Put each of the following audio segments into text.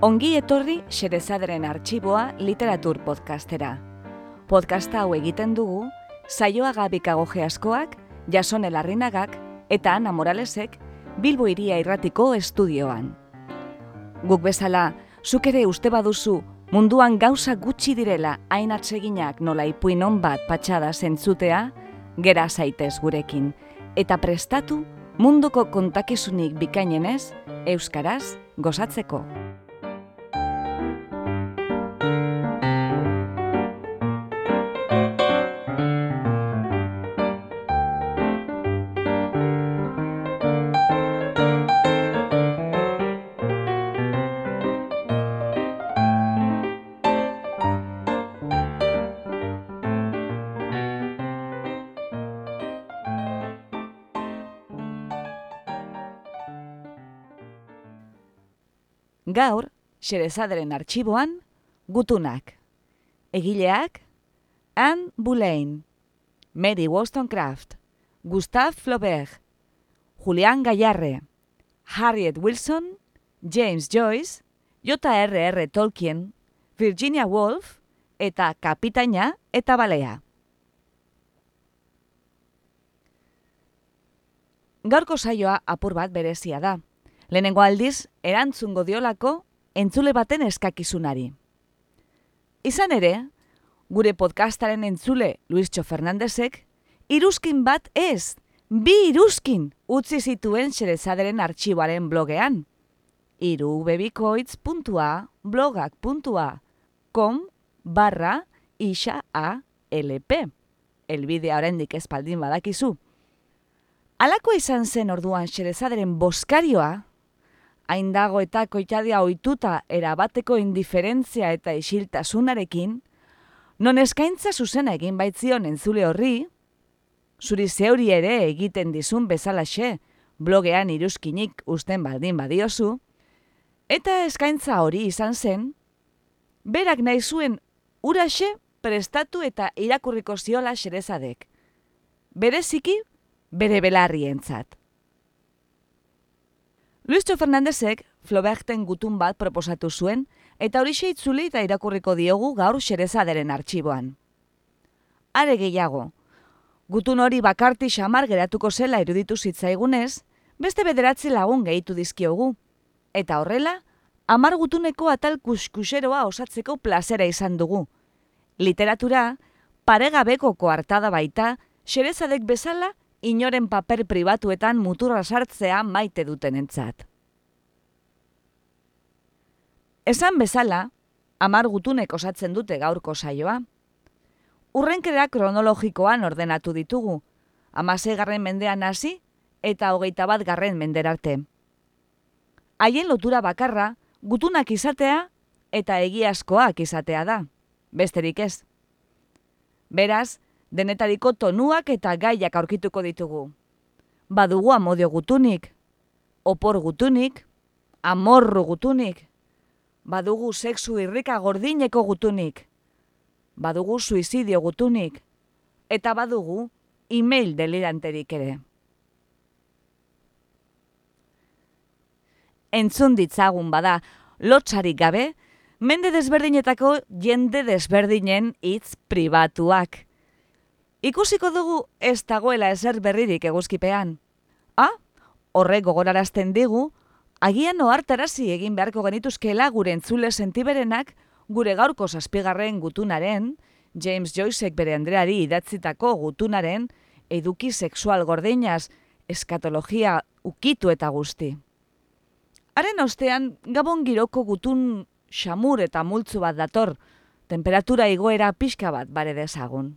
Ongi etorri Xerezaderen arxiboa literatur podcastera. Podcasta hau egiten dugu, saioa gabikago geaskoak, jason elarrinagak eta Ana Moralesek Bilbo iria irratiko estudioan. Guk bezala, zuk ere uste baduzu munduan gauza gutxi direla hain atseginak nola ipuin bat patxada zentzutea, gera zaitez gurekin, eta prestatu munduko kontakizunik bikainenez, euskaraz gozatzeko. Gaur, Xerezaderen arxiboan, gutunak. Egileak, Anne Boulain, Mary Wollstonecraft, Gustave Flaubert, Julian Gallarre, Harriet Wilson, James Joyce, J.R.R. Tolkien, Virginia Woolf eta Kapitaina eta Balea. Gaurko saioa apur bat berezia da. Lehenengo aldiz, erantzungo diolako entzule baten eskakizunari. Izan ere, gure podcastaren entzule Luistxo Fernandezek, iruzkin bat ez, bi iruzkin utzi zituen xerezaderen artxiboaren blogean. irubebikoitz.blogak.com barra isa a lp. Elbidea oraindik espaldin badakizu. Alako izan zen orduan xerezaderen boskarioa, hain dago eta koitadia ohituta erabateko indiferentzia eta isiltasunarekin, non eskaintza zuzena egin baitzion entzule horri, zuri zeuri ere egiten dizun bezalaxe, blogean iruzkinik usten baldin badiozu, eta eskaintza hori izan zen, berak nahi zuen uraxe prestatu eta irakurriko ziola xerezadek. Bereziki, bere belarrientzat. Luistxo Fernandezek Flauberten gutun bat proposatu zuen eta hori itzuli eta irakurriko diogu gaur xerezaderen artxiboan. Are gehiago, gutun hori bakarti xamar geratuko zela iruditu zitzaigunez, beste bederatzi lagun gehitu dizkiogu. Eta horrela, amar gutuneko atal kuskuseroa osatzeko plazera izan dugu. Literatura, paregabeko koartada baita, xerezadek bezala inoren paper pribatuetan muturra sartzea maite duten entzat. Esan bezala, amar gutunek osatzen dute gaurko saioa. Urrenkera kronologikoan ordenatu ditugu, amasei garren mendean hasi eta hogeita bat garren menderarte. Haien lotura bakarra, gutunak izatea eta egiazkoak izatea da, besterik ez. Beraz, denetariko tonuak eta gaiak aurkituko ditugu. Badugu amodio gutunik, opor gutunik, amorru gutunik, badugu sexu irrika gordineko gutunik, badugu suizidio gutunik, eta badugu email deliranterik ere. Entzun ditzagun bada, lotxarik gabe, mende desberdinetako jende desberdinen hitz pribatuak. Ikusiko dugu ez dagoela ezer berririk eguzkipean. Ah, horrek gogorarazten digu, agian ohartarazi egin beharko genituzkela gure entzule sentiberenak gure gaurko zazpigarren gutunaren, James Joycek bere Andreari idatzitako gutunaren, eduki sexual gordeinaz, eskatologia ukitu eta guzti. Haren ostean, gabon giroko gutun xamur eta multzu bat dator, temperatura igoera pixka bat bare dezagun.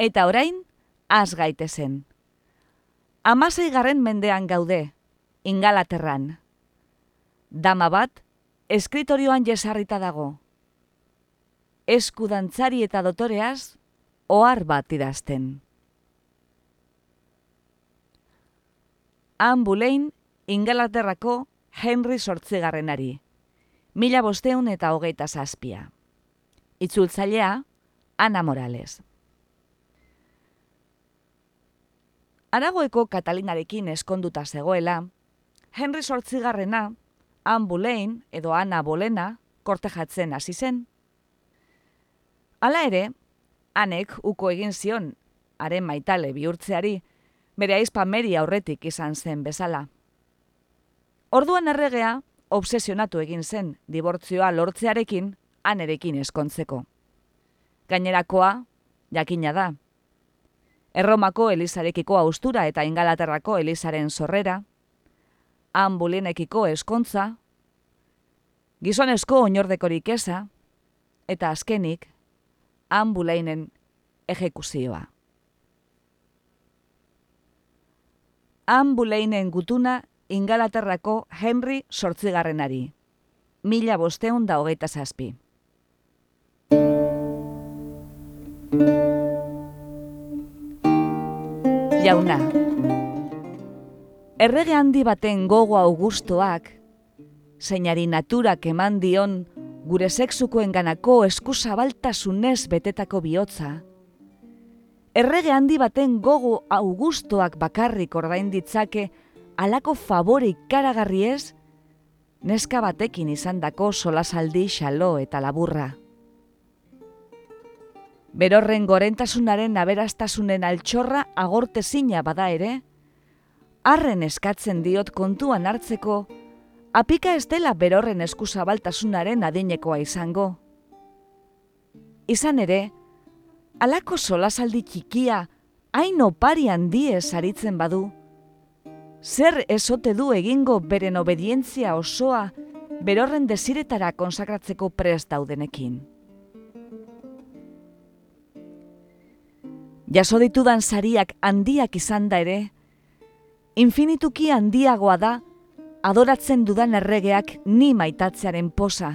Eta orain, az gaite zen. Amasei garren mendean gaude, ingalaterran. Dama bat, eskritorioan jesarrita dago. Eskudantzari eta dotoreaz, ohar bat idazten. Han bulein, ingalaterrako Henry sortzigarrenari. Mila bosteun eta hogeita zazpia. Itzultzailea, Ana Morales. Aragoeko Katalinarekin eskonduta zegoela, Henry sortzigarrena, Han Boleyn edo Ana Bolena kortejatzen hasi zen. Hala ere, anek uko egin zion, haren maitale bihurtzeari, bere aizpa Mary aurretik izan zen bezala. Orduan erregea, obsesionatu egin zen dibortzioa lortzearekin, anerekin eskontzeko. Gainerakoa, jakina da. Erromako Elizarekiko austura eta Ingalaterrako Elizaren sorrera, han bulinekiko eskontza, gizonezko oinordekorik eza, eta azkenik, han buleinen ejekuzioa. Han buleinen gutuna Ingalaterrako Henry sortzigarrenari, mila bosteun da hogeita zazpi. Jauna, errege handi baten gogo augustoak, zeinari naturak eman dion gure sexukoen ganako eskuzabaltasunez betetako bihotza, errege handi baten gogo augustoak bakarrik ordain ditzake alako favore ikaragarri ez, neska batekin izandako solasaldi xalo eta laburra. Berorren gorentasunaren aberastasunen altxorra agortezina bada ere, arren eskatzen diot kontuan hartzeko, apika ez dela berorren eskuzabaltasunaren adinekoa izango. Izan ere, alako solasaldi txikia, hain opari handiez aritzen badu, zer esote du egingo beren obedientzia osoa berorren desiretara konsakratzeko prest daudenekin. Jaso ditudan sariak handiak izan da ere, infinituki handiagoa da adoratzen dudan erregeak ni maitatzearen posa.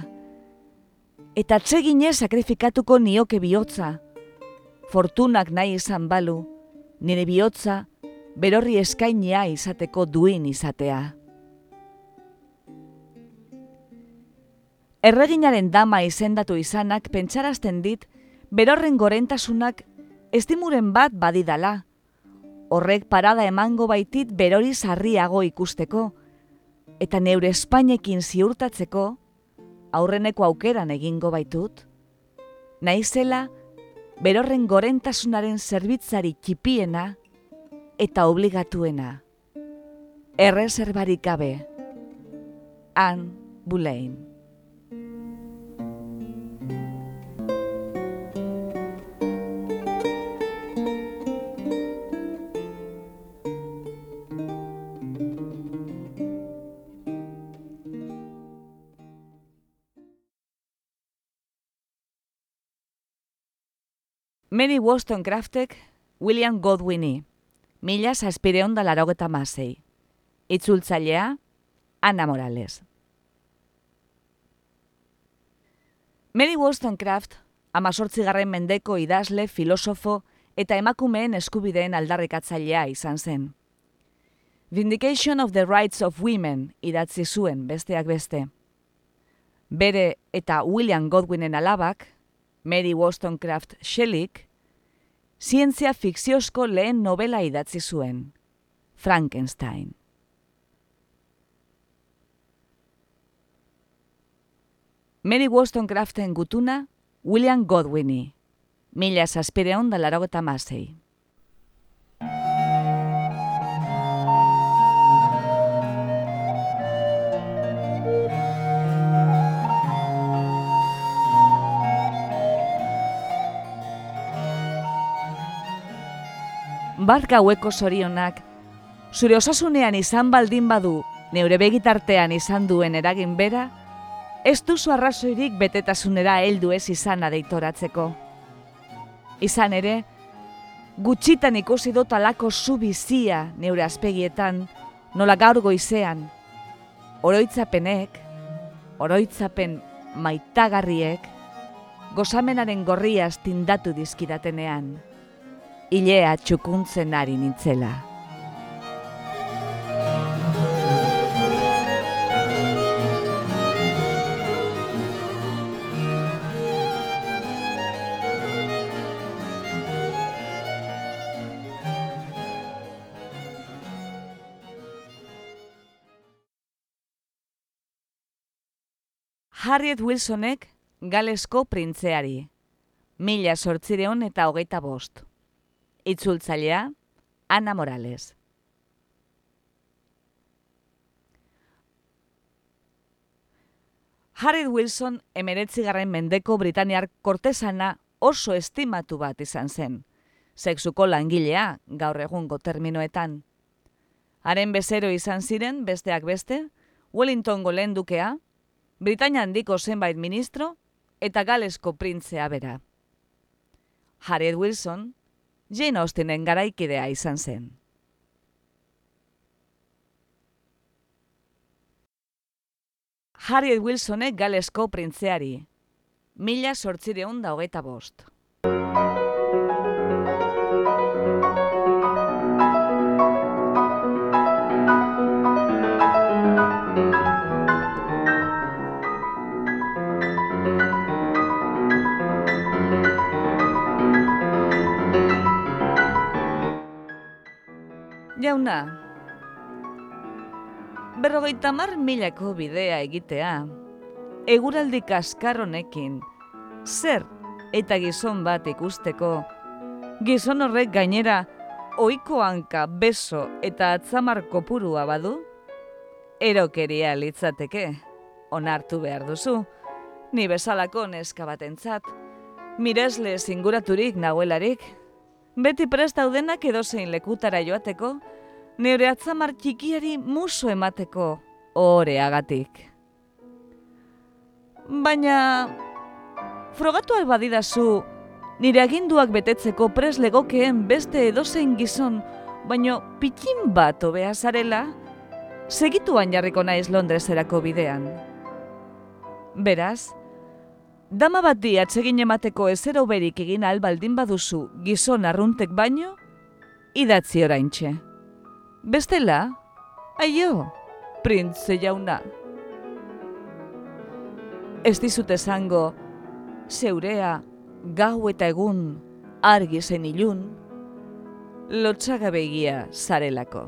Eta tsegine sakrifikatuko nioke bihotza, fortunak nahi izan balu, nire bihotza berorri eskainia izateko duin izatea. Erreginaren dama izendatu izanak pentsarazten dit, berorren gorentasunak estimuren bat badidala. Horrek parada emango baitit berori sarriago ikusteko, eta neure Espainekin ziurtatzeko, aurreneko aukeran egingo baitut, naizela berorren gorentasunaren zerbitzari txipiena eta obligatuena. Erreserbarik gabe. Anne Boleyn. Mary Wollstonecraftek William Godwini, mila saspireon da larogeta masei. Itzultzailea, Ana Morales. Mary Wollstonecraft, amazortzigarren mendeko idazle, filosofo eta emakumeen eskubideen aldarrikatzailea izan zen. Vindication of the Rights of Women idatzi zuen besteak beste. Bere eta William Godwinen alabak, Mary Wollstonecraft Shelleyk, zientzia fikziozko lehen novela idatzi zuen, Frankenstein. Mary Wollstonecraften gutuna, William Godwini, mila zazpireon da bat gaueko zorionak, zure osasunean izan baldin badu, neure begitartean izan duen eragin bera, ez duzu arrazoirik betetasunera heldu ez izan adeitoratzeko. Izan ere, gutxitan ikusi dut alako zu neure azpegietan, nola gaur goizean, oroitzapenek, oroitzapen maitagarriek, gozamenaren gorriaz tindatu dizkidatenean hilea txukuntzen ari nintzela. Harriet Wilsonek Galesko printzeari. Mila sortzireon eta hogeita bost. Itzultzailea, Ana Morales. Harriet Wilson emeretzigarren mendeko Britaniar kortesana oso estimatu bat izan zen. Sexuko langilea gaur egungo terminoetan. Haren bezero izan ziren besteak beste, Wellingtongo lehen dukea, Britania handiko zenbait ministro eta galesko printzea bera. Harriet Wilson, Jane Austinen garaikidea izan zen. Harriet Wilsonek galesko printzeari, mila sortzireun da hogeita bost. Jauna, berrogeita mar milako bidea egitea, eguraldi kaskar honekin, zer eta gizon bat ikusteko, gizon horrek gainera oiko hanka beso eta atzamar kopurua badu, erokeria litzateke, onartu behar duzu, ni bezalako neska batentzat, miresle zinguraturik nahuelarik, beti prest daudenak edozein lekutara joateko, nire atzamar txikiari muso emateko oreagatik. Baina, frogatu albadidazu, nire aginduak betetzeko pres legokeen beste edozein gizon, baino pikin bat obea zarela, segituan jarriko naiz Londreserako bidean. Beraz, Dama bat di atsegin emateko ezero berik egin albaldin baduzu gizon arruntek baino, idatzi oraintxe. Bestela, aio, printze jauna. Ez dizut esango, zeurea, gau eta egun, argi zen ilun, lotxagabegia zarelako.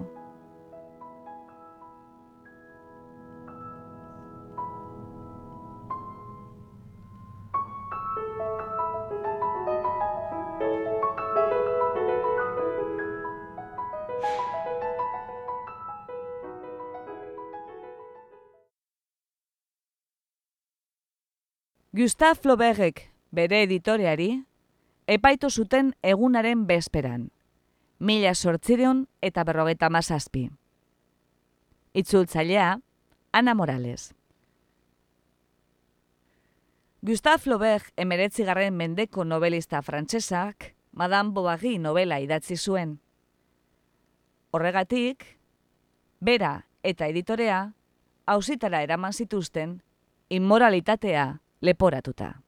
Gustave Flaubertek bere editoreari epaitu zuten egunaren bezperan, mila sortzireun eta berrogeta mazazpi. Itzultzailea, Ana Morales. Gustave Flaubert emeretzigarren mendeko novelista frantsesak, Madame Bovary novela idatzi zuen. Horregatik, bera eta editorea, hausitara eraman zituzten, inmoralitatea leporatuta.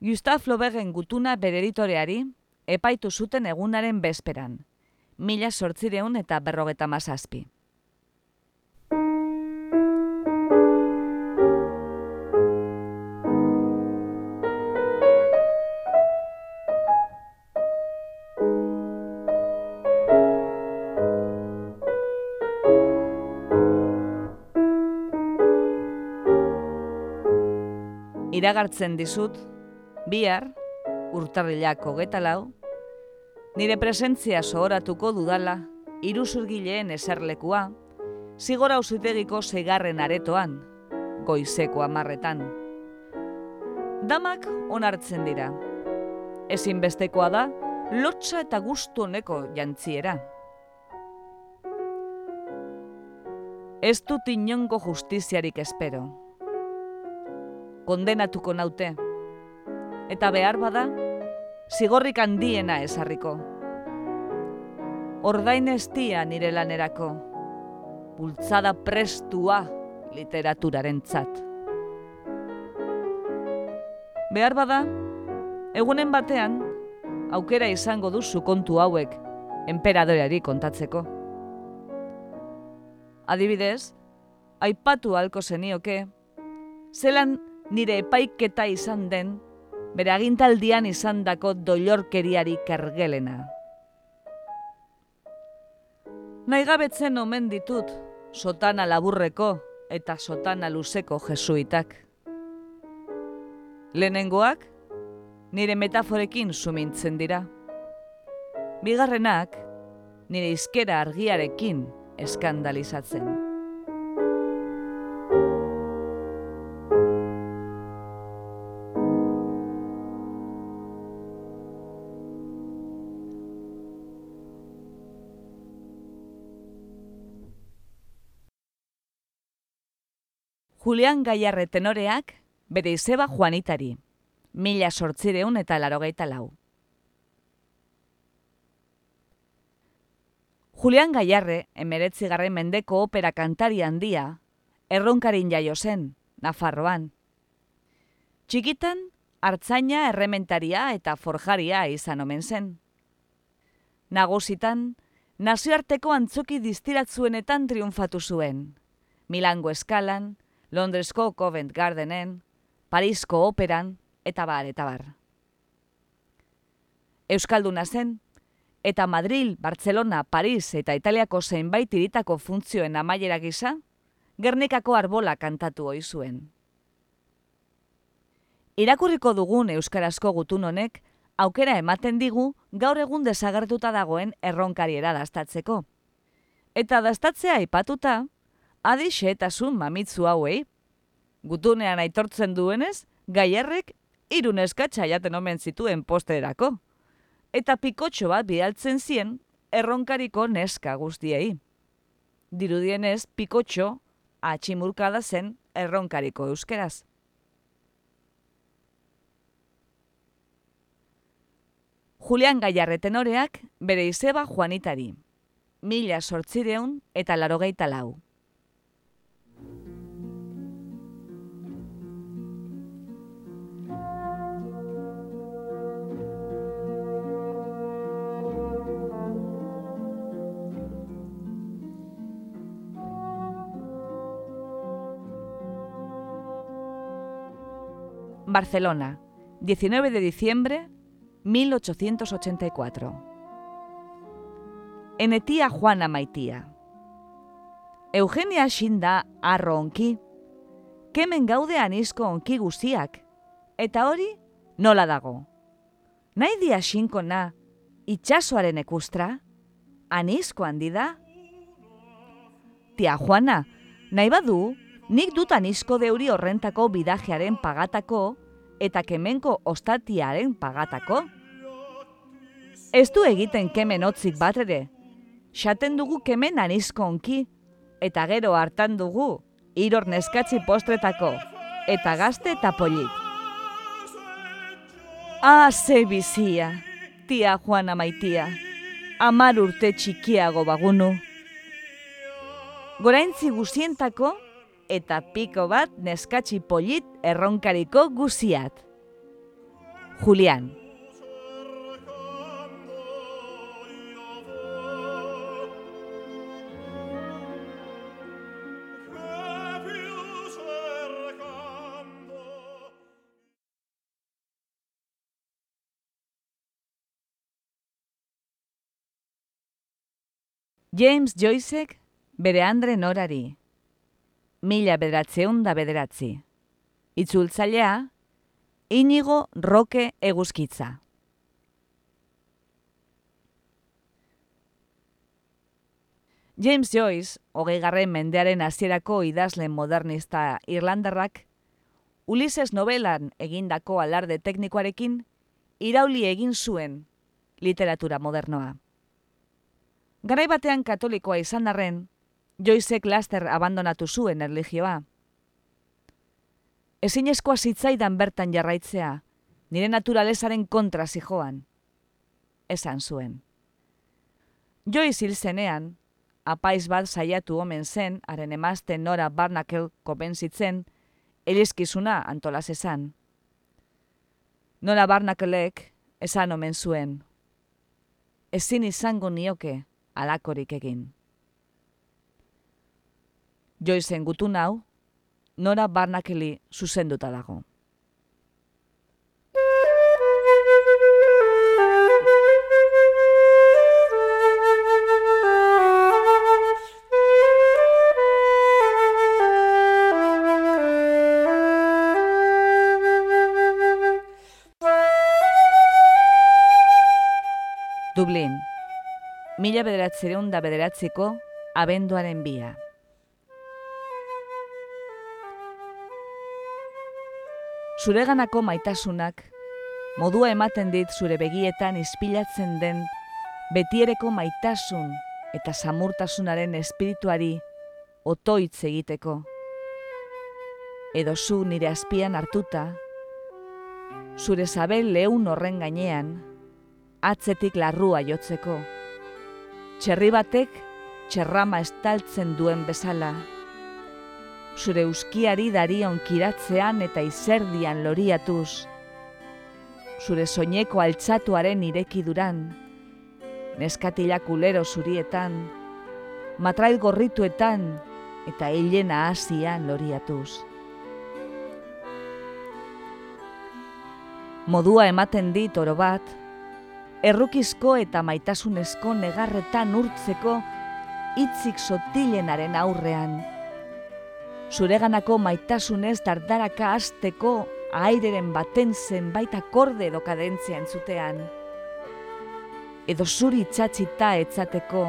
Gustave Flauberten gutuna bere editoreari epaitu zuten egunaren bezperan, mila sortzireun eta berrogeta mazazpi. Iragartzen dizut, bihar, urtarrilak hogeta lau, nire presentzia sohoratuko dudala, iruzurgileen eserlekua, zigora usitegiko segarren aretoan, goizeko amarretan. Damak onartzen dira. Ezinbestekoa da, lotxa eta gustu honeko jantziera. Ez dut inongo justiziarik espero kondenatuko naute. Eta behar bada, zigorrik handiena esarriko. Ordain estia nire lanerako, bultzada prestua literaturaren tzat. Behar bada, egunen batean, aukera izango duzu kontu hauek, enperadoreari kontatzeko. Adibidez, aipatu halko zenioke, zelan nire epaiketa izan den, bere agintaldian izan dako doilorkeriari kergelena. Naigabetzen omen ditut, sotana laburreko eta sotana luzeko jesuitak. Lehenengoak, nire metaforekin sumintzen dira. Bigarrenak, nire izkera argiarekin eskandalizatzen. Julian Gaiarre tenoreak bere izeba Juanitari, mila sortzireun eta larogeita lau. Julian Gaiarre, emeretzi garren mendeko opera kantari handia, erronkarin jaio zen, Nafarroan. Txikitan, hartzaina errementaria eta forjaria izan omen zen. Nagusitan, nazioarteko antzoki distiratzuenetan triunfatu zuen. Milango eskalan, Londresko Covent Gardenen, Parisko Operan, eta bar, eta bar. Euskalduna zen, eta Madrid, Barcelona, Paris eta Italiako zenbait iritako funtzioen amaiera gisa, Gernikako arbola kantatu hoi zuen. Irakurriko dugun Euskarazko gutun honek, aukera ematen digu gaur egun desagertuta dagoen erronkariera dastatzeko. Eta dastatzea aipatuta, adi xeetasun mamitzu hauei. Gutunean aitortzen duenez, gaierrek irun eskatsa jaten omen zituen posterako. Eta pikotxo bat bidaltzen zien erronkariko neska guztiei. Dirudienez, pikotxo atximurkada zen erronkariko euskeraz. Julian Gaiarre tenoreak bere izeba Juanitari. Mila sortzireun eta larogeita lau. Barcelona, 19 de diciembre 1884. Enetia Juana Maitia. Eugenia xinda arro onki. Kemen gaude anizko onki guziak. Eta hori, nola dago. Nahi dia xinko na, itxasoaren ekustra, anizko handi da? Tia Juana, nahi badu, nik dut anizko deuri horrentako bidajearen pagatako, eta kemenko ostatiaren pagatako? Ez du egiten kemen otzik bat ere. Xaten dugu kemen anizko onki, eta gero hartan dugu, iror neskatzi postretako, eta gazte eta polit. Ah, ze bizia, tia Juana maitia, amar urte txikiago bagunu. Goraintzi guzientako, eta piko bat neskatsi polit erronkariko guziat. Julian. James Joycek bere andre norari mila bederatzeun da bederatzi. Itzultzailea, inigo roke eguzkitza. James Joyce, hogei garren mendearen hasierako idazle modernista irlandarrak, Ulises novelan egindako alarde teknikoarekin, irauli egin zuen literatura modernoa. Garai batean katolikoa izan arren, Joizek laster abandonatu zuen erligioa. Ezin eskoa zitzaidan bertan jarraitzea, nire naturalezaren kontra zijoan. Esan zuen. Joiz hil zenean, apaiz bat saiatu omen zen, haren emazte nora barnakel kopenzitzen, elizkizuna antolaz esan. Nora barnakelek esan omen zuen. Ezin izango nioke alakorik egin joizen gutun hau, nora barnakeli zuzenduta dago. Dublin, mila bederatzereun da bederatzeko abenduaren bia. Zureganako maitasunak, modua ematen dit zure begietan ispilatzen den betiereko maitasun eta samurtasunaren espirituari otoitz egiteko. Edo zu nire azpian hartuta, zure zabel lehun horren gainean, atzetik larrua jotzeko. Txerri batek txerrama estaltzen duen bezala. Zure uskiari darion kiratzean eta izerdian loriatuz. Zure soineko altzatuaren irekiduran, neskatilak ulero zurietan, matrail gorrituetan eta hilena hasian loriatuz. Modua ematen dit oro bat, errukizko eta maitasunezko negarretan urtzeko hitzik sotilenaren aurrean. Zureganako maitasunez dardaraka hasteko aireren baten zenbait akorde edo kadentzia entzutean. Edo zuri txatxita etzateko,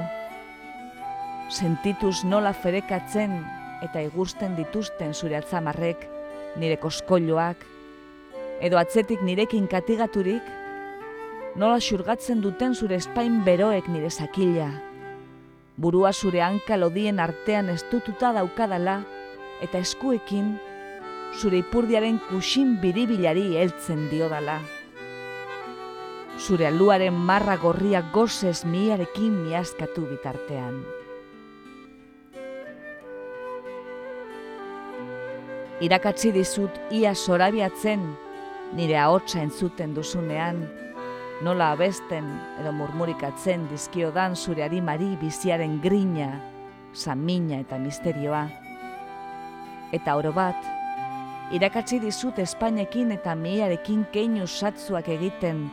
sentituz nola ferekatzen eta igusten dituzten zure altzamarrek, nire koskoiloak, edo atzetik nirekin katigaturik, nola xurgatzen duten zure espain beroek nire sakila, burua zure hanka lodien artean estututa daukadala, eta eskuekin zure ipurdiaren kusin biribilari heltzen diodala. Zure aluaren marra gorria gozez miarekin miaskatu bitartean. Irakatzi dizut ia sorabiatzen nire ahotsa entzuten duzunean, nola abesten edo murmurikatzen dizkiodan zure harimari biziaren grina, samina eta misterioa. Eta oro bat, irakatzi dizut Espainekin eta miarekin keinu satzuak egiten,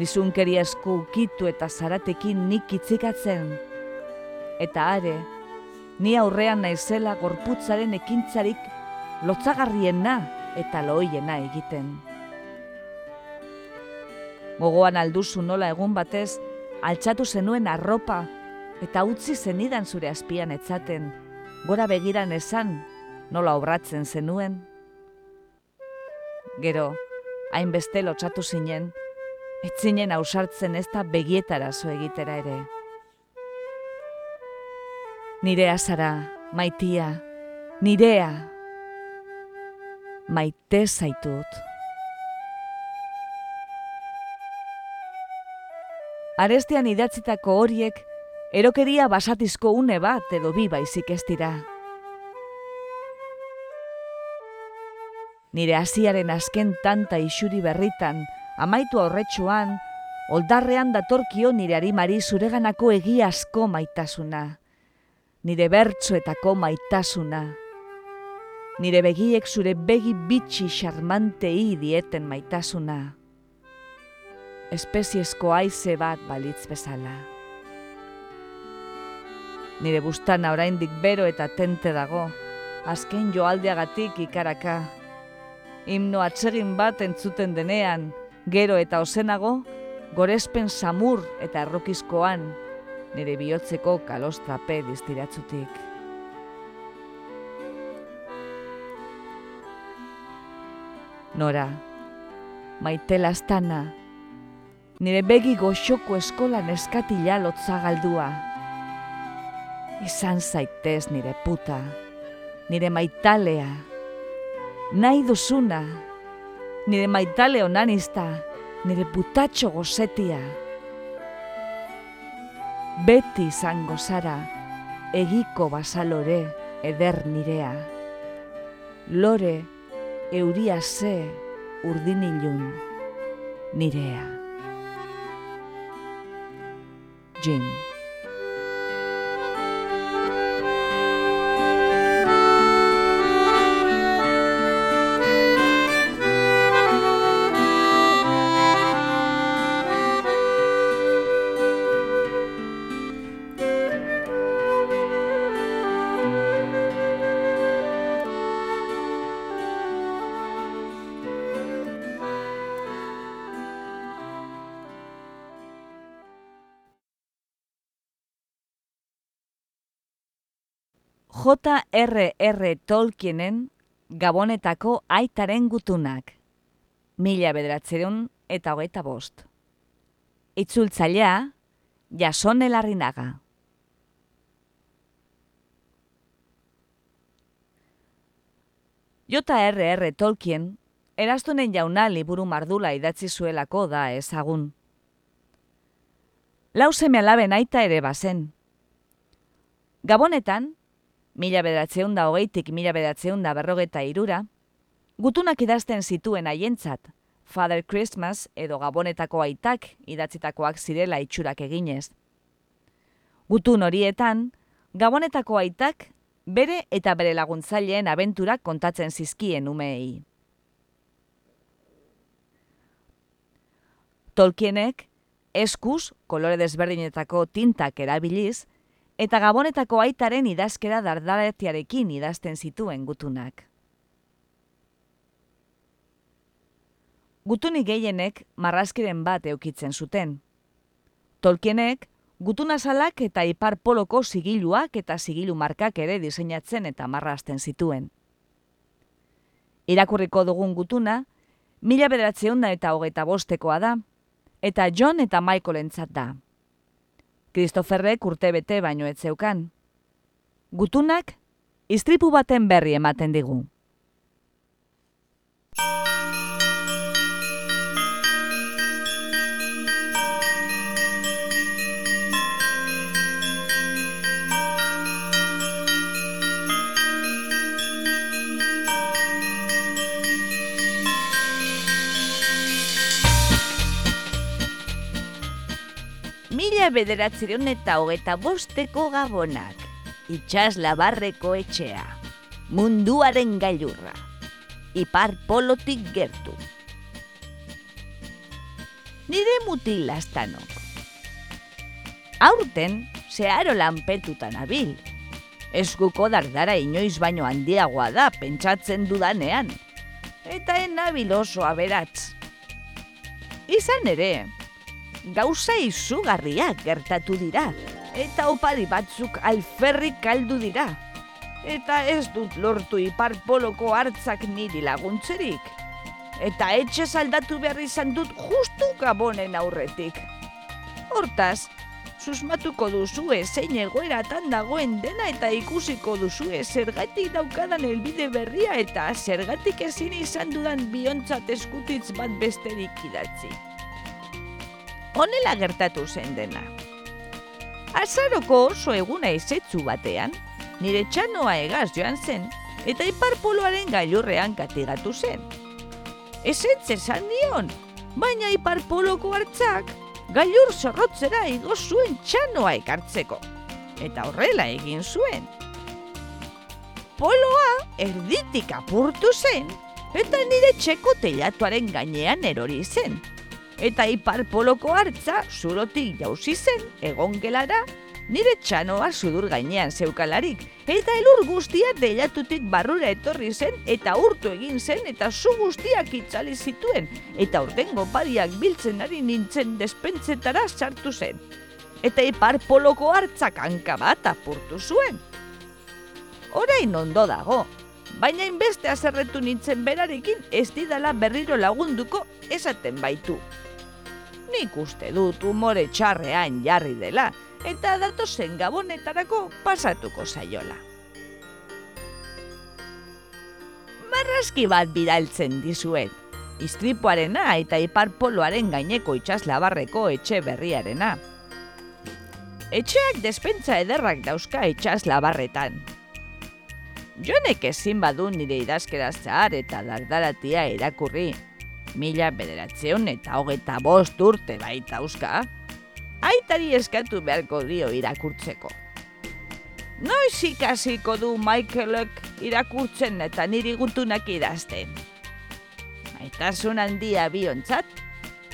dizunkeria esku ukitu eta zaratekin nik itzikatzen. Eta are, ni aurrean naizela gorputzaren ekintzarik lotzagarriena eta loiena egiten. Gogoan alduzu nola egun batez, altxatu zenuen arropa eta utzi zenidan zure azpian etzaten, gora begiran esan nola obratzen zenuen. Gero, hainbeste lotxatu zinen, etzinen ausartzen ez da begietara zo egitera ere. Nirea zara, maitia, nirea, maite zaitut. Arestean idatzitako horiek, erokeria basatizko une bat edo bi baizik ez dira. Nire hasiaren azken tanta isuri berritan, amaitu aurretsuan, oldarrean datorkio nire harimari zureganako egiazko maitasuna. Nire bertsoetako maitasuna. Nire begiek zure begi bitxi xarmantei dieten maitasuna espeziezko aize bat balitz bezala. Nire bustana oraindik bero eta tente dago, azken joaldeagatik ikaraka. Himno atsegin bat entzuten denean, gero eta ozenago, gorespen samur eta errokizkoan, nire bihotzeko kalostrape diztiratzutik. Nora, maite lastana, nire begi goxoko eskolan eskatila lotza galdua. Izan zaitez nire puta, nire maitalea, nahi duzuna, nire maitale onanista, nire putatxo gozetia. Beti izango zara, egiko basalore eder nirea. Lore, euria ze, urdinilun, nirea. Jim. J.R.R. Tolkienen Gabonetako aitaren gutunak. Mila bederatzeron eta hogeita bost. Itzultzailea, jason elarrinaga. J.R.R. Tolkien, erastunen jauna liburu mardula idatzi zuelako da ezagun. Lau seme alaben aita ere bazen. Gabonetan, mila bedatzeun da hogeitik mila bedatzeun da berrogeta irura, gutunak idazten zituen haientzat, Father Christmas edo Gabonetako aitak idatzitakoak zirela itxurak eginez. Gutun horietan, Gabonetako aitak bere eta bere laguntzaileen abenturak kontatzen zizkien umeei. Tolkienek, eskuz, kolore desberdinetako tintak erabiliz, eta gabonetako aitaren idazkera dardaretiarekin idazten zituen gutunak. Gutunik gehienek marrazkiren bat eukitzen zuten. Tolkienek, gutunazalak eta ipar poloko sigiluak eta sigilu markak ere diseinatzen eta marrazten zituen. Irakurriko dugun gutuna, mila bederatzeunda eta hogeita bostekoa da, eta John eta Michael entzat da. Christopherrek urte bete baino ez zeukan. Gutunak, istripu baten berri ematen digu. Mila bederatzeron eta hogeta bosteko gabonak. Itxas labarreko etxea. Munduaren gailurra. Ipar polotik gertu. Nire mutil astanok. Aurten, zeharo lanpetutan abil. Eskuko dardara inoiz baino handiagoa da pentsatzen dudanean. Eta enabil oso aberatz. Izan ere, gauza izugarriak gertatu dira, eta opari batzuk alferrik kaldu dira. Eta ez dut lortu ipar poloko hartzak niri laguntzerik. Eta etxe saldatu behar izan dut justu gabonen aurretik. Hortaz, susmatuko duzue zein egoeratan dagoen dena eta ikusiko duzue zergatik daukadan elbide berria eta zergatik ezin izan dudan biontzat eskutitz bat besterik idatzi honela gertatu zen dena. Azaroko oso eguna izetzu batean, nire txanoa egaz joan zen, eta iparpoloaren gailurrean katigatu zen. Ezetze esan nion, baina iparpoloko hartzak gailur zorrotzera igo zuen txanoa ekartzeko. Eta horrela egin zuen. Poloa erditik apurtu zen, eta nire txeko telatuaren gainean erori zen eta ipar poloko hartza zurotik jauzi zen egon gelara, nire txanoa sudur gainean zeukalarik, eta elur guztia deilatutik barrura etorri zen, eta urtu egin zen, eta zu guztiak itzali zituen, eta urtengo pariak biltzen ari nintzen despentsetara sartu zen. Eta ipar poloko hartzak hanka bat apurtu zuen. Orain ondo dago, baina inbeste azerretu nintzen berarekin ez didala berriro lagunduko esaten baitu nik uste dut umore txarrean jarri dela, eta datozen gabonetarako pasatuko zaiola. Marrazki bat bidaltzen dizuet, istripuarena eta iparpoloaren gaineko itxaslabarreko etxe berriarena. Etxeak despentza ederrak dauzka itxaslabarretan. Jonek ezin badu nire idazkeraz zahar eta dardaratia irakurri, mila bederatzeon eta hogeta bost urte baita euska, aitari eskatu beharko dio irakurtzeko. Noiz ikasiko du Michaelek irakurtzen eta niri gutunak idazten. Maitasun handia biontzat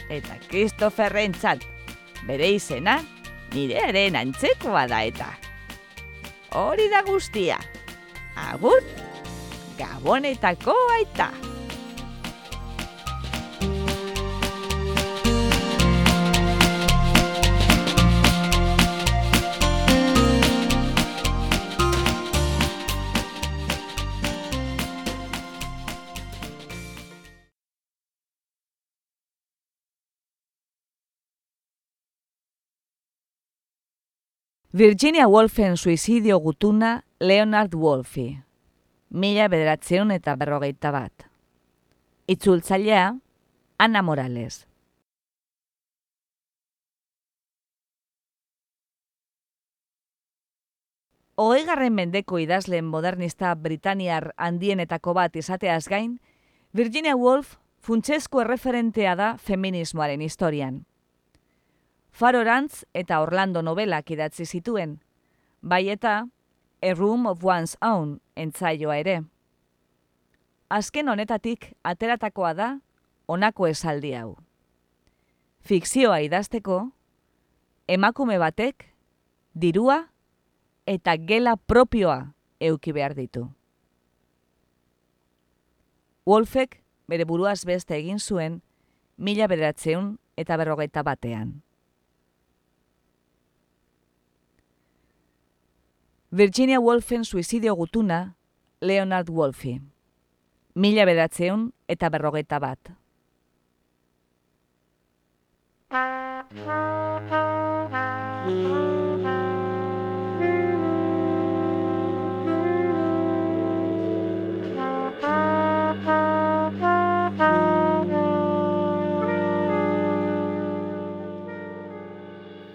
eta Christopherrentzat bere izena nirearen antzekoa da eta. Hori da guztia. Agur, gabonetako aita. Virginia Woolfen suizidio gutuna Leonard Wolfi. Mila bederatzeun eta berrogeita bat. Itzultzailea, Ana Morales. Hogeigarren mendeko idazleen modernista Britaniar handienetako bat izateaz gain, Virginia Woolf funtsesko erreferentea da feminismoaren historian. Farorantz eta Orlando novelak idatzi zituen, bai eta A Room of One's Own entzaioa ere. Azken honetatik ateratakoa da honako esaldi hau. Fikzioa idazteko, emakume batek, dirua eta gela propioa euki behar ditu. Wolfek bere buruaz beste egin zuen mila bederatzeun eta berrogeita batean. Virginia Woolfen suizidio gutuna, Leonard Wolfi. Mila bedatzeun eta berrogeta bat.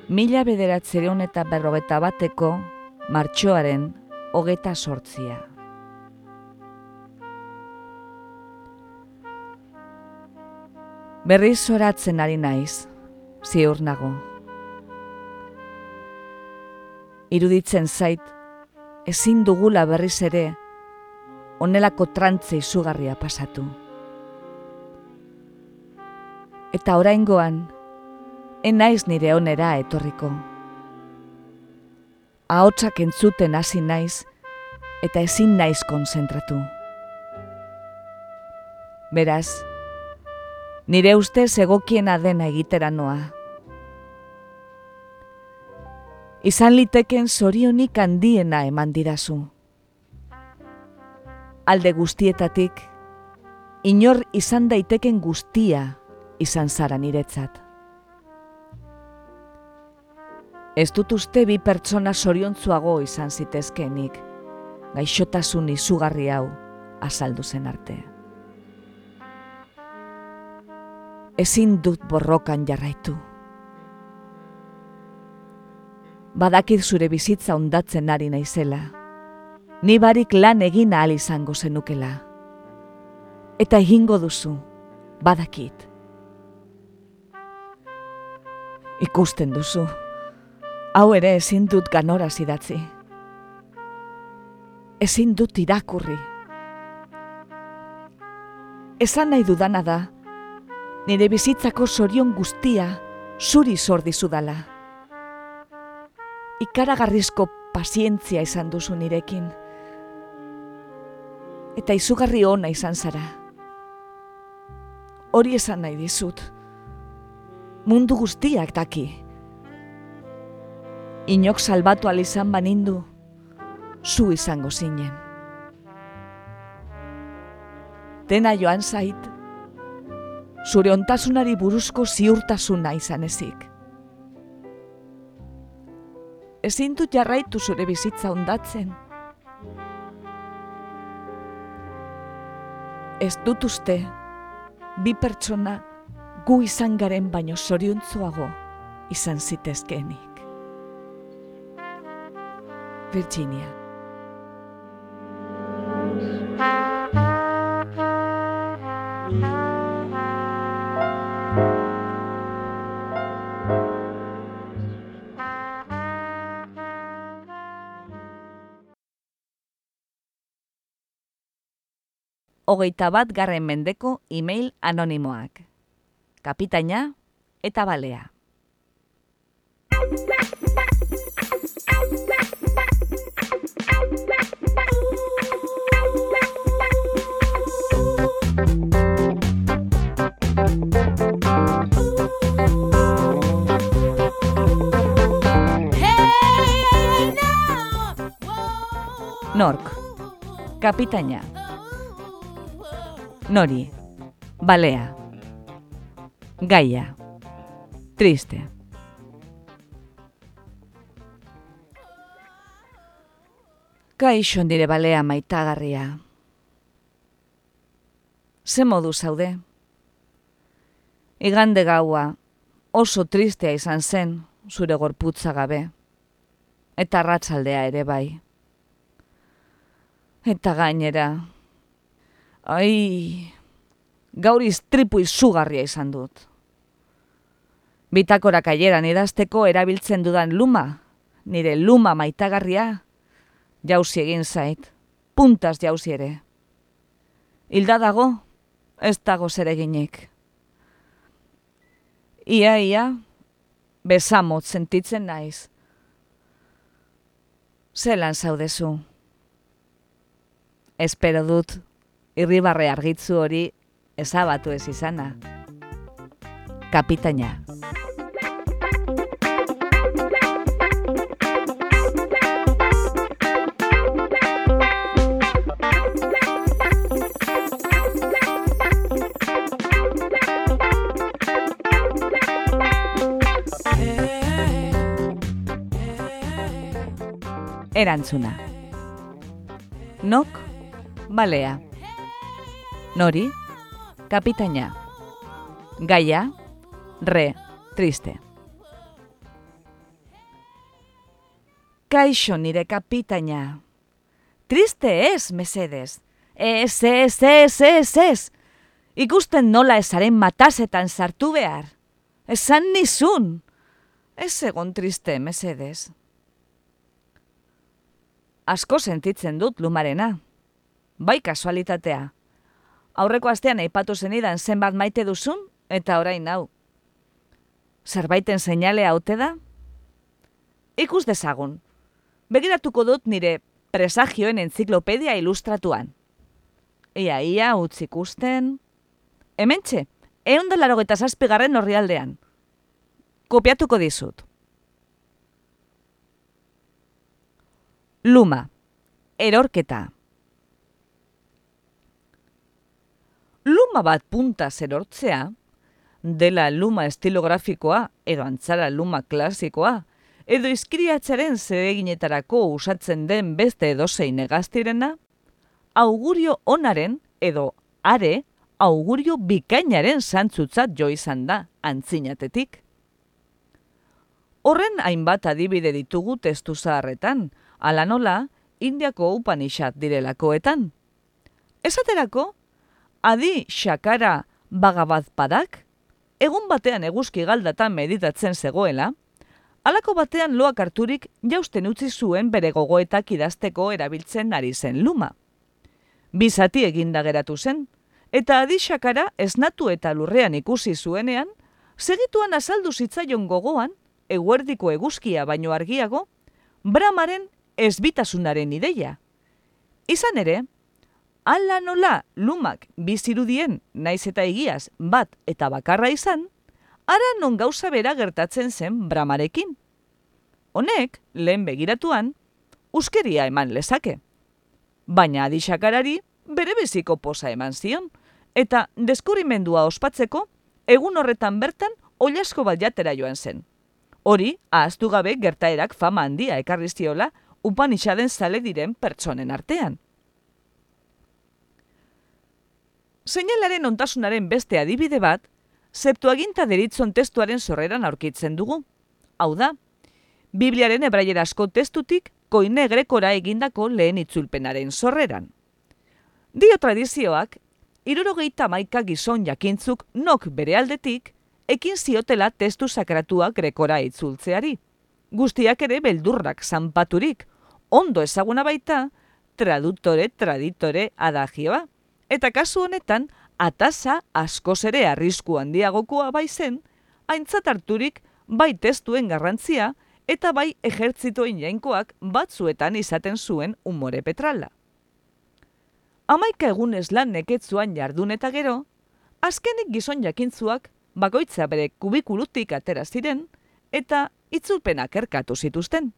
Mila bederatzeron eta berrogeta bateko martxoaren hogeta sortzia. Berriz zoratzen ari naiz, ziur nago. Iruditzen zait, ezin dugula berriz ere, onelako trantze izugarria pasatu. Eta oraingoan, enaiz nire onera etorriko ahotsak entzuten hasi naiz eta ezin naiz konzentratu. Beraz, nire uste egokiena dena egitera noa. Izan liteken zorionik handiena eman didazu. Alde guztietatik, inor izan daiteken guztia izan zara niretzat. Ez dut uste bi pertsona soriontzuago izan zitezkenik, gaixotasun izugarri hau azaldu zen arte. Ezin dut borrokan jarraitu. Badakit zure bizitza ondatzen ari naizela, ni barik lan egin ahal izango zenukela. Eta egingo duzu, badakit. Ikusten duzu, Hau ere ezin dut ganora zidatzi. Ezin dut irakurri. Esan nahi dudana da, nire bizitzako sorion guztia zuri zordizu dala. Ikaragarrizko pazientzia izan duzu nirekin. Eta izugarri ona izan zara. Hori esan nahi dizut. Mundu guztiak daki inok salbatu alizan banindu, zu izango zinen. Dena joan zait, zure ontasunari buruzko ziurtasuna izan ezik. Ezin dut jarraitu zure bizitza ondatzen. Ez dut uste, bi pertsona gu izan garen baino zoriontzuago izan zitezkeenik. Virginia. Hogeita bat garren mendeko email anonimoak. Kapitaina eta balea. Nork, kapitaina. Nori, balea. Gaia, triste. Kaixo nire balea maitagarria. Ze modu zaude? Igande gaua oso tristea izan zen zure gorputza gabe. Eta ratzaldea ere bai. Eta gainera, ai, gaur iztripu izugarria izan dut. Bitakorak aieran idazteko erabiltzen dudan luma, nire luma maitagarria, jauzi egin zait, puntaz jauzi ere. Hilda dago, ez dago zereginik. Ia, ia, besamot sentitzen naiz. Zelan zaudezu. Espero dut, irribarre argitzu hori ezabatu ez izana. Kapitaina. Erantzuna. Nok, balea. Nori, kapitaina. Gaia, re, triste. Kaixo nire kapitaina. Triste ez, mesedes. Ez, ez, ez, ez, ez. Ikusten nola ezaren matasetan sartu behar. Esan nizun. Ez egon triste, mesedes. Asko sentitzen dut lumarena. Bai kasualitatea. Aurreko astean aipatu zenidan zenbat maite duzun eta orain hau. Zerbaiten seinale haute da? Ikus dezagun. Begiratuko dut nire presagioen entziklopedia ilustratuan. Ia, ia, utz ikusten... Hementxe, egun da laro eta zazpigarren horri aldean. Kopiatuko dizut. Luma, erorketa. Luma bat punta zerortzea, dela luma estilografikoa edo antzara luma klasikoa, edo izkriatzaren zereginetarako usatzen den beste edozein egaztirena, augurio onaren edo are augurio bikainaren zantzutzat jo izan da antzinatetik. Horren hainbat adibide ditugu testu zaharretan, ala nola, indiako upanishat direlakoetan. Esaterako, adi xakara bagabat padak, egun batean eguzki galdatan meditatzen zegoela, alako batean loak harturik jausten utzi zuen bere gogoetak idazteko erabiltzen ari zen luma. Bizati eginda geratu zen, eta adi xakara esnatu eta lurrean ikusi zuenean, segituan azaldu zitzaion gogoan, eguerdiko eguzkia baino argiago, bramaren ezbitasunaren ideia. Izan ere, ala nola lumak bizirudien naiz eta egiaz bat eta bakarra izan, ara non gauza bera gertatzen zen bramarekin. Honek, lehen begiratuan, uskeria eman lezake. Baina adixakarari bere beziko posa eman zion, eta deskurimendua ospatzeko, egun horretan bertan oliasko bat jatera joan zen. Hori, ahaztu gabe gertaerak fama handia ekarriztiola, upanixaden zale diren pertsonen artean. Seinalaren ontasunaren beste adibide bat, zeptuaginta deritzon testuaren sorreran aurkitzen dugu. Hau da, Bibliaren ebraierazko testutik koine grekora egindako lehen itzulpenaren sorreran. Dio tradizioak, irurogeita maika gizon jakintzuk nok bere aldetik, ekin ziotela testu sakratua grekora itzultzeari. Guztiak ere beldurrak zanpaturik, ondo ezaguna baita, traduktore, traditore adagioa eta kasu honetan atasa askoz ere arrisku handiagokoa bai zen, aintzat harturik bai testuen garrantzia eta bai ejertzitoen jainkoak batzuetan izaten zuen umore petrala. Amaika egunez lan neketzuan jardun eta gero, azkenik gizon jakintzuak bakoitza bere kubikulutik atera ziren eta itzulpenak erkatu zituzten.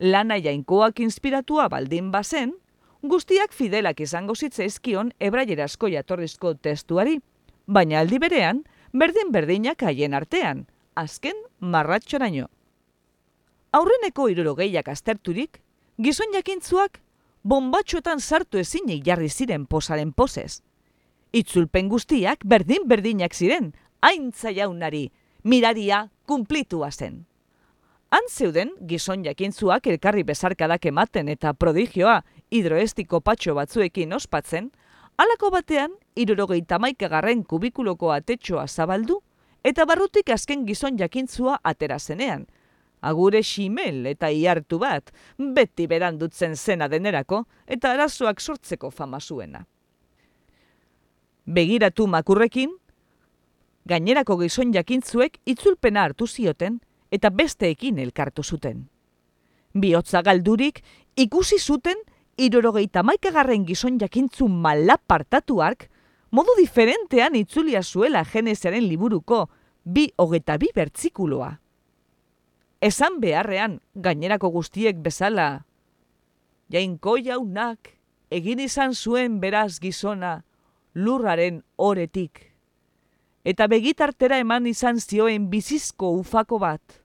Lana jainkoak inspiratua baldin bazen, guztiak fidelak izango zitzaizkion ebraierazko jatorrizko testuari, baina aldi berean, berdin-berdinak haien artean, azken marratxoraino. Aurreneko irurogeiak azterturik, gizon jakintzuak bombatxoetan sartu ezinik jarri ziren posaren posez. Itzulpen guztiak berdin-berdinak ziren, haintza jaunari, miraria kumplitua zen. Han zeuden gizon jakintzuak elkarri bezarkadak ematen eta prodigioa hidroestiko patxo batzuekin ospatzen, alako batean irurogeita maikagarren kubikuloko atetxoa zabaldu eta barrutik azken gizon jakintzua atera zenean. Agure ximel eta iartu bat, beti berandutzen zena denerako eta arazoak sortzeko fama zuena. Begiratu makurrekin, gainerako gizon jakintzuek itzulpena hartu zioten eta besteekin elkartu zuten. Biotza galdurik ikusi zuten irorogeita maikagarren gizon jakintzu malapartatuak modu diferentean itzulia zuela genezearen liburuko bi hogeta bi bertzikuloa. Esan beharrean gainerako guztiek bezala, jainko jaunak egin izan zuen beraz gizona lurraren oretik eta begitartera eman izan zioen bizizko ufako bat,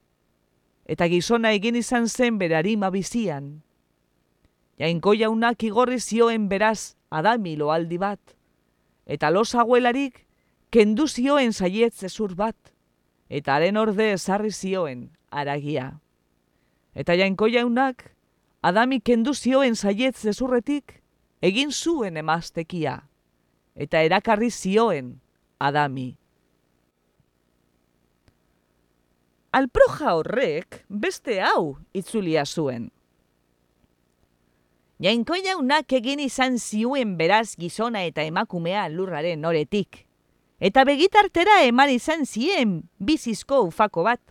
eta gizona egin izan zen berarima bizian. Jainko jaunak igorri zioen beraz adami loaldi bat, eta los aguelarik kendu zioen zaiet zezur bat, eta haren orde ezarri zioen aragia. Eta jainko jaunak adami kendu zioen zaiet zezurretik egin zuen emaztekia, eta erakarri zioen adami. Alproja horrek beste hau itzulia zuen. Jainko jaunak egin izan ziuen beraz gizona eta emakumea lurraren oretik. Eta begitartera eman izan zien bizizko ufako bat.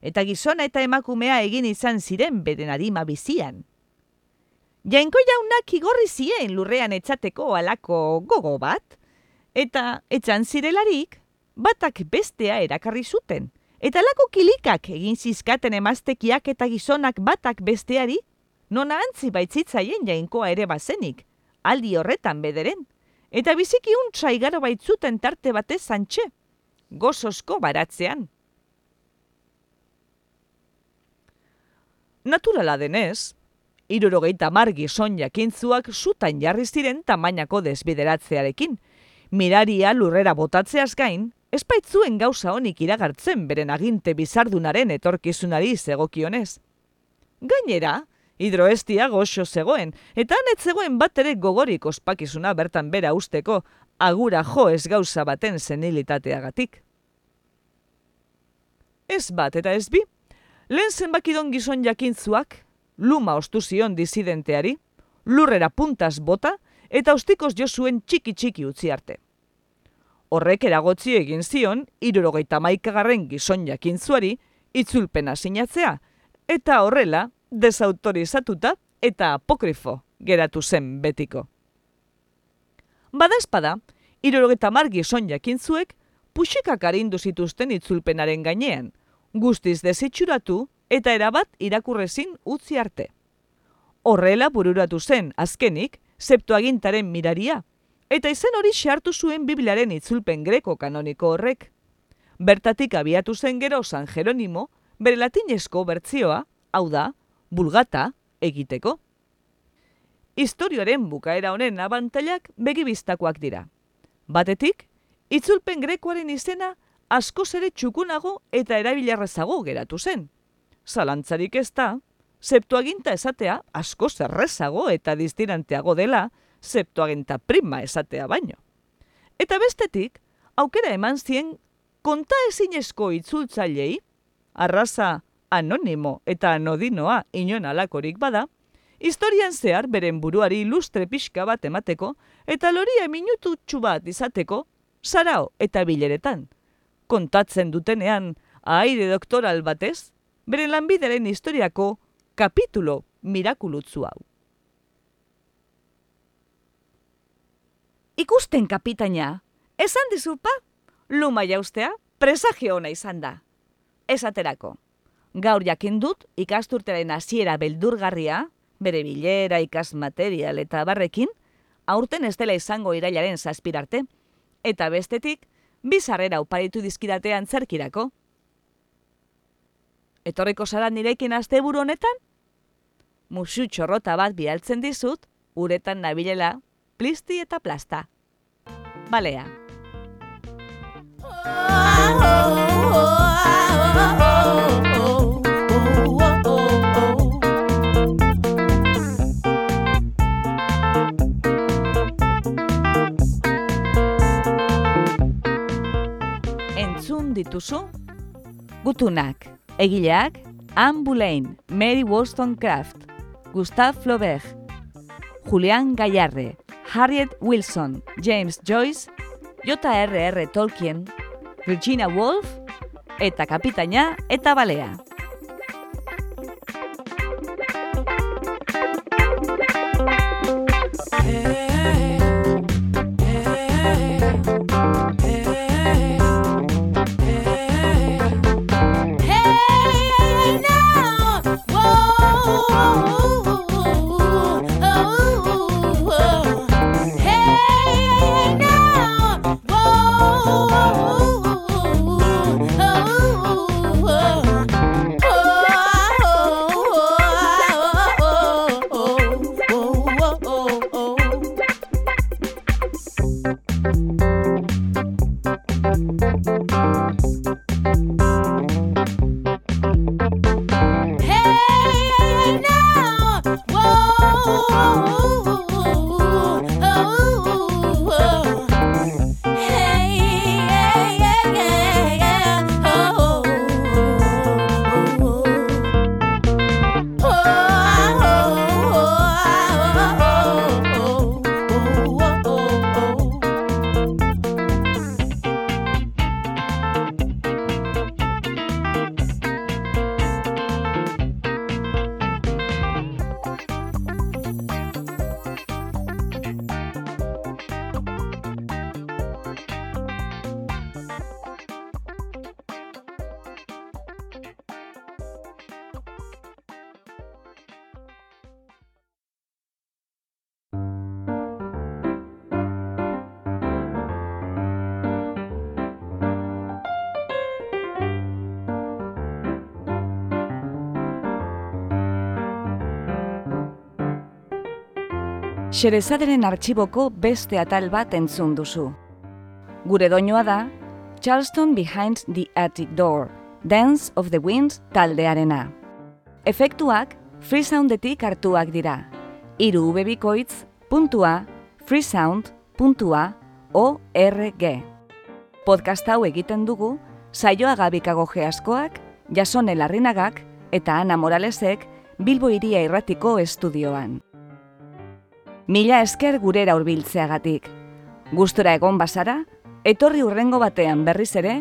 Eta gizona eta emakumea egin izan ziren beren arima bizian. Jainko jaunak igorri zien lurrean etxateko alako gogo bat. Eta etxan zirelarik, batak bestea erakarri zuten. Eta lako kilikak egin zizkaten emaztekiak eta gizonak batak besteari, nona antzi baitzitzaien jainkoa ere bazenik, aldi horretan bederen, eta biziki untsa igaro baitzuten tarte batez zantxe, gozosko baratzean. Naturala denez, irurogeita mar gizon jakintzuak zutan jarri ziren tamainako desbideratzearekin, miraria lurrera botatzeaz gain, espaitzuen gauza honik iragartzen beren aginte bizardunaren etorkizunari zegokionez. Gainera, hidroestia goxo zegoen, eta anet zegoen bat ere gogorik ospakizuna bertan bera usteko agura jo ez gauza baten zenilitateagatik. Ez bat eta ez bi, lehen zenbakidon gizon jakintzuak, luma ostu zion disidenteari, lurrera puntaz bota, eta ostikoz jo zuen txiki txiki utzi arte. Horrek eragotzi egin zion, irurogeita maikagarren gizon jakintzuari, itzulpena sinatzea, eta horrela, desautorizatuta eta apokrifo geratu zen betiko. Badazpada, irurogeita mar gizon jakintzuek, puxikak arindu zituzten itzulpenaren gainean, guztiz desitxuratu eta erabat irakurrezin utzi arte. Horrela bururatu zen, azkenik, septuagintaren miraria, eta izen hori xartu zuen Bibliaren itzulpen greko kanoniko horrek. Bertatik abiatu zen gero San Jeronimo, bere latinezko bertzioa, hau da, bulgata, egiteko. Historioaren bukaera honen abantailak begibiztakoak dira. Batetik, itzulpen grekoaren izena asko ere txukunago eta erabilarrezago geratu zen. Zalantzarik ez da, septuaginta esatea asko zerrezago eta distiranteago dela, septuagenta prima esatea baino. Eta bestetik, aukera eman zien konta ezinezko itzultzailei, arraza anonimo eta anodinoa inon alakorik bada, historian zehar beren buruari ilustre pixka bat emateko eta loria minutu bat izateko, sarao eta bileretan. Kontatzen dutenean, aire doktoral batez, beren lanbideren historiako kapitulo mirakulutzu hau. Ikusten kapitaina, esan dizupa, luma jaustea, presagio ona izan da. Esaterako, gaur jakin dut ikasturteren hasiera beldurgarria, bere bilera, ikas material eta barrekin, aurten ez dela izango irailaren zazpirarte, eta bestetik, bizarrera uparitu dizkidatean zerkirako. Etorriko zara nirekin asteburu honetan? musu txorrota bat bidaltzen dizut, uretan nabilela, plisti eta plasta. Balea. Entzun dituzu? Gutunak, egileak, Anne Boleyn, Mary Wollstonecraft, Gustave Flaubert, Julian Gallarre, Harriet Wilson, James Joyce, J.R.R. Tolkien, Virginia Woolf eta Kapitaina eta Balea. Xerezaderen artxiboko beste atal bat entzun duzu. Gure doinoa da, Charleston Behind the Attic Door, Dance of the Winds taldearena. Efektuak freesoundetik hartuak dira. Iru ubebikoitz, puntua, freesound, puntua, org. Podcast hau egiten dugu, saioa gabikago geaskoak, jasone larrinagak eta Ana Moralesek Bilbo iria irratiko estudioan. Mila esker gurera hurbiltzeagatik. Gustora egon bazara, etorri urrengo batean berriz ere,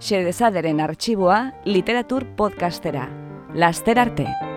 xedezaderen arxiboa literatur podcastera. Laster arte!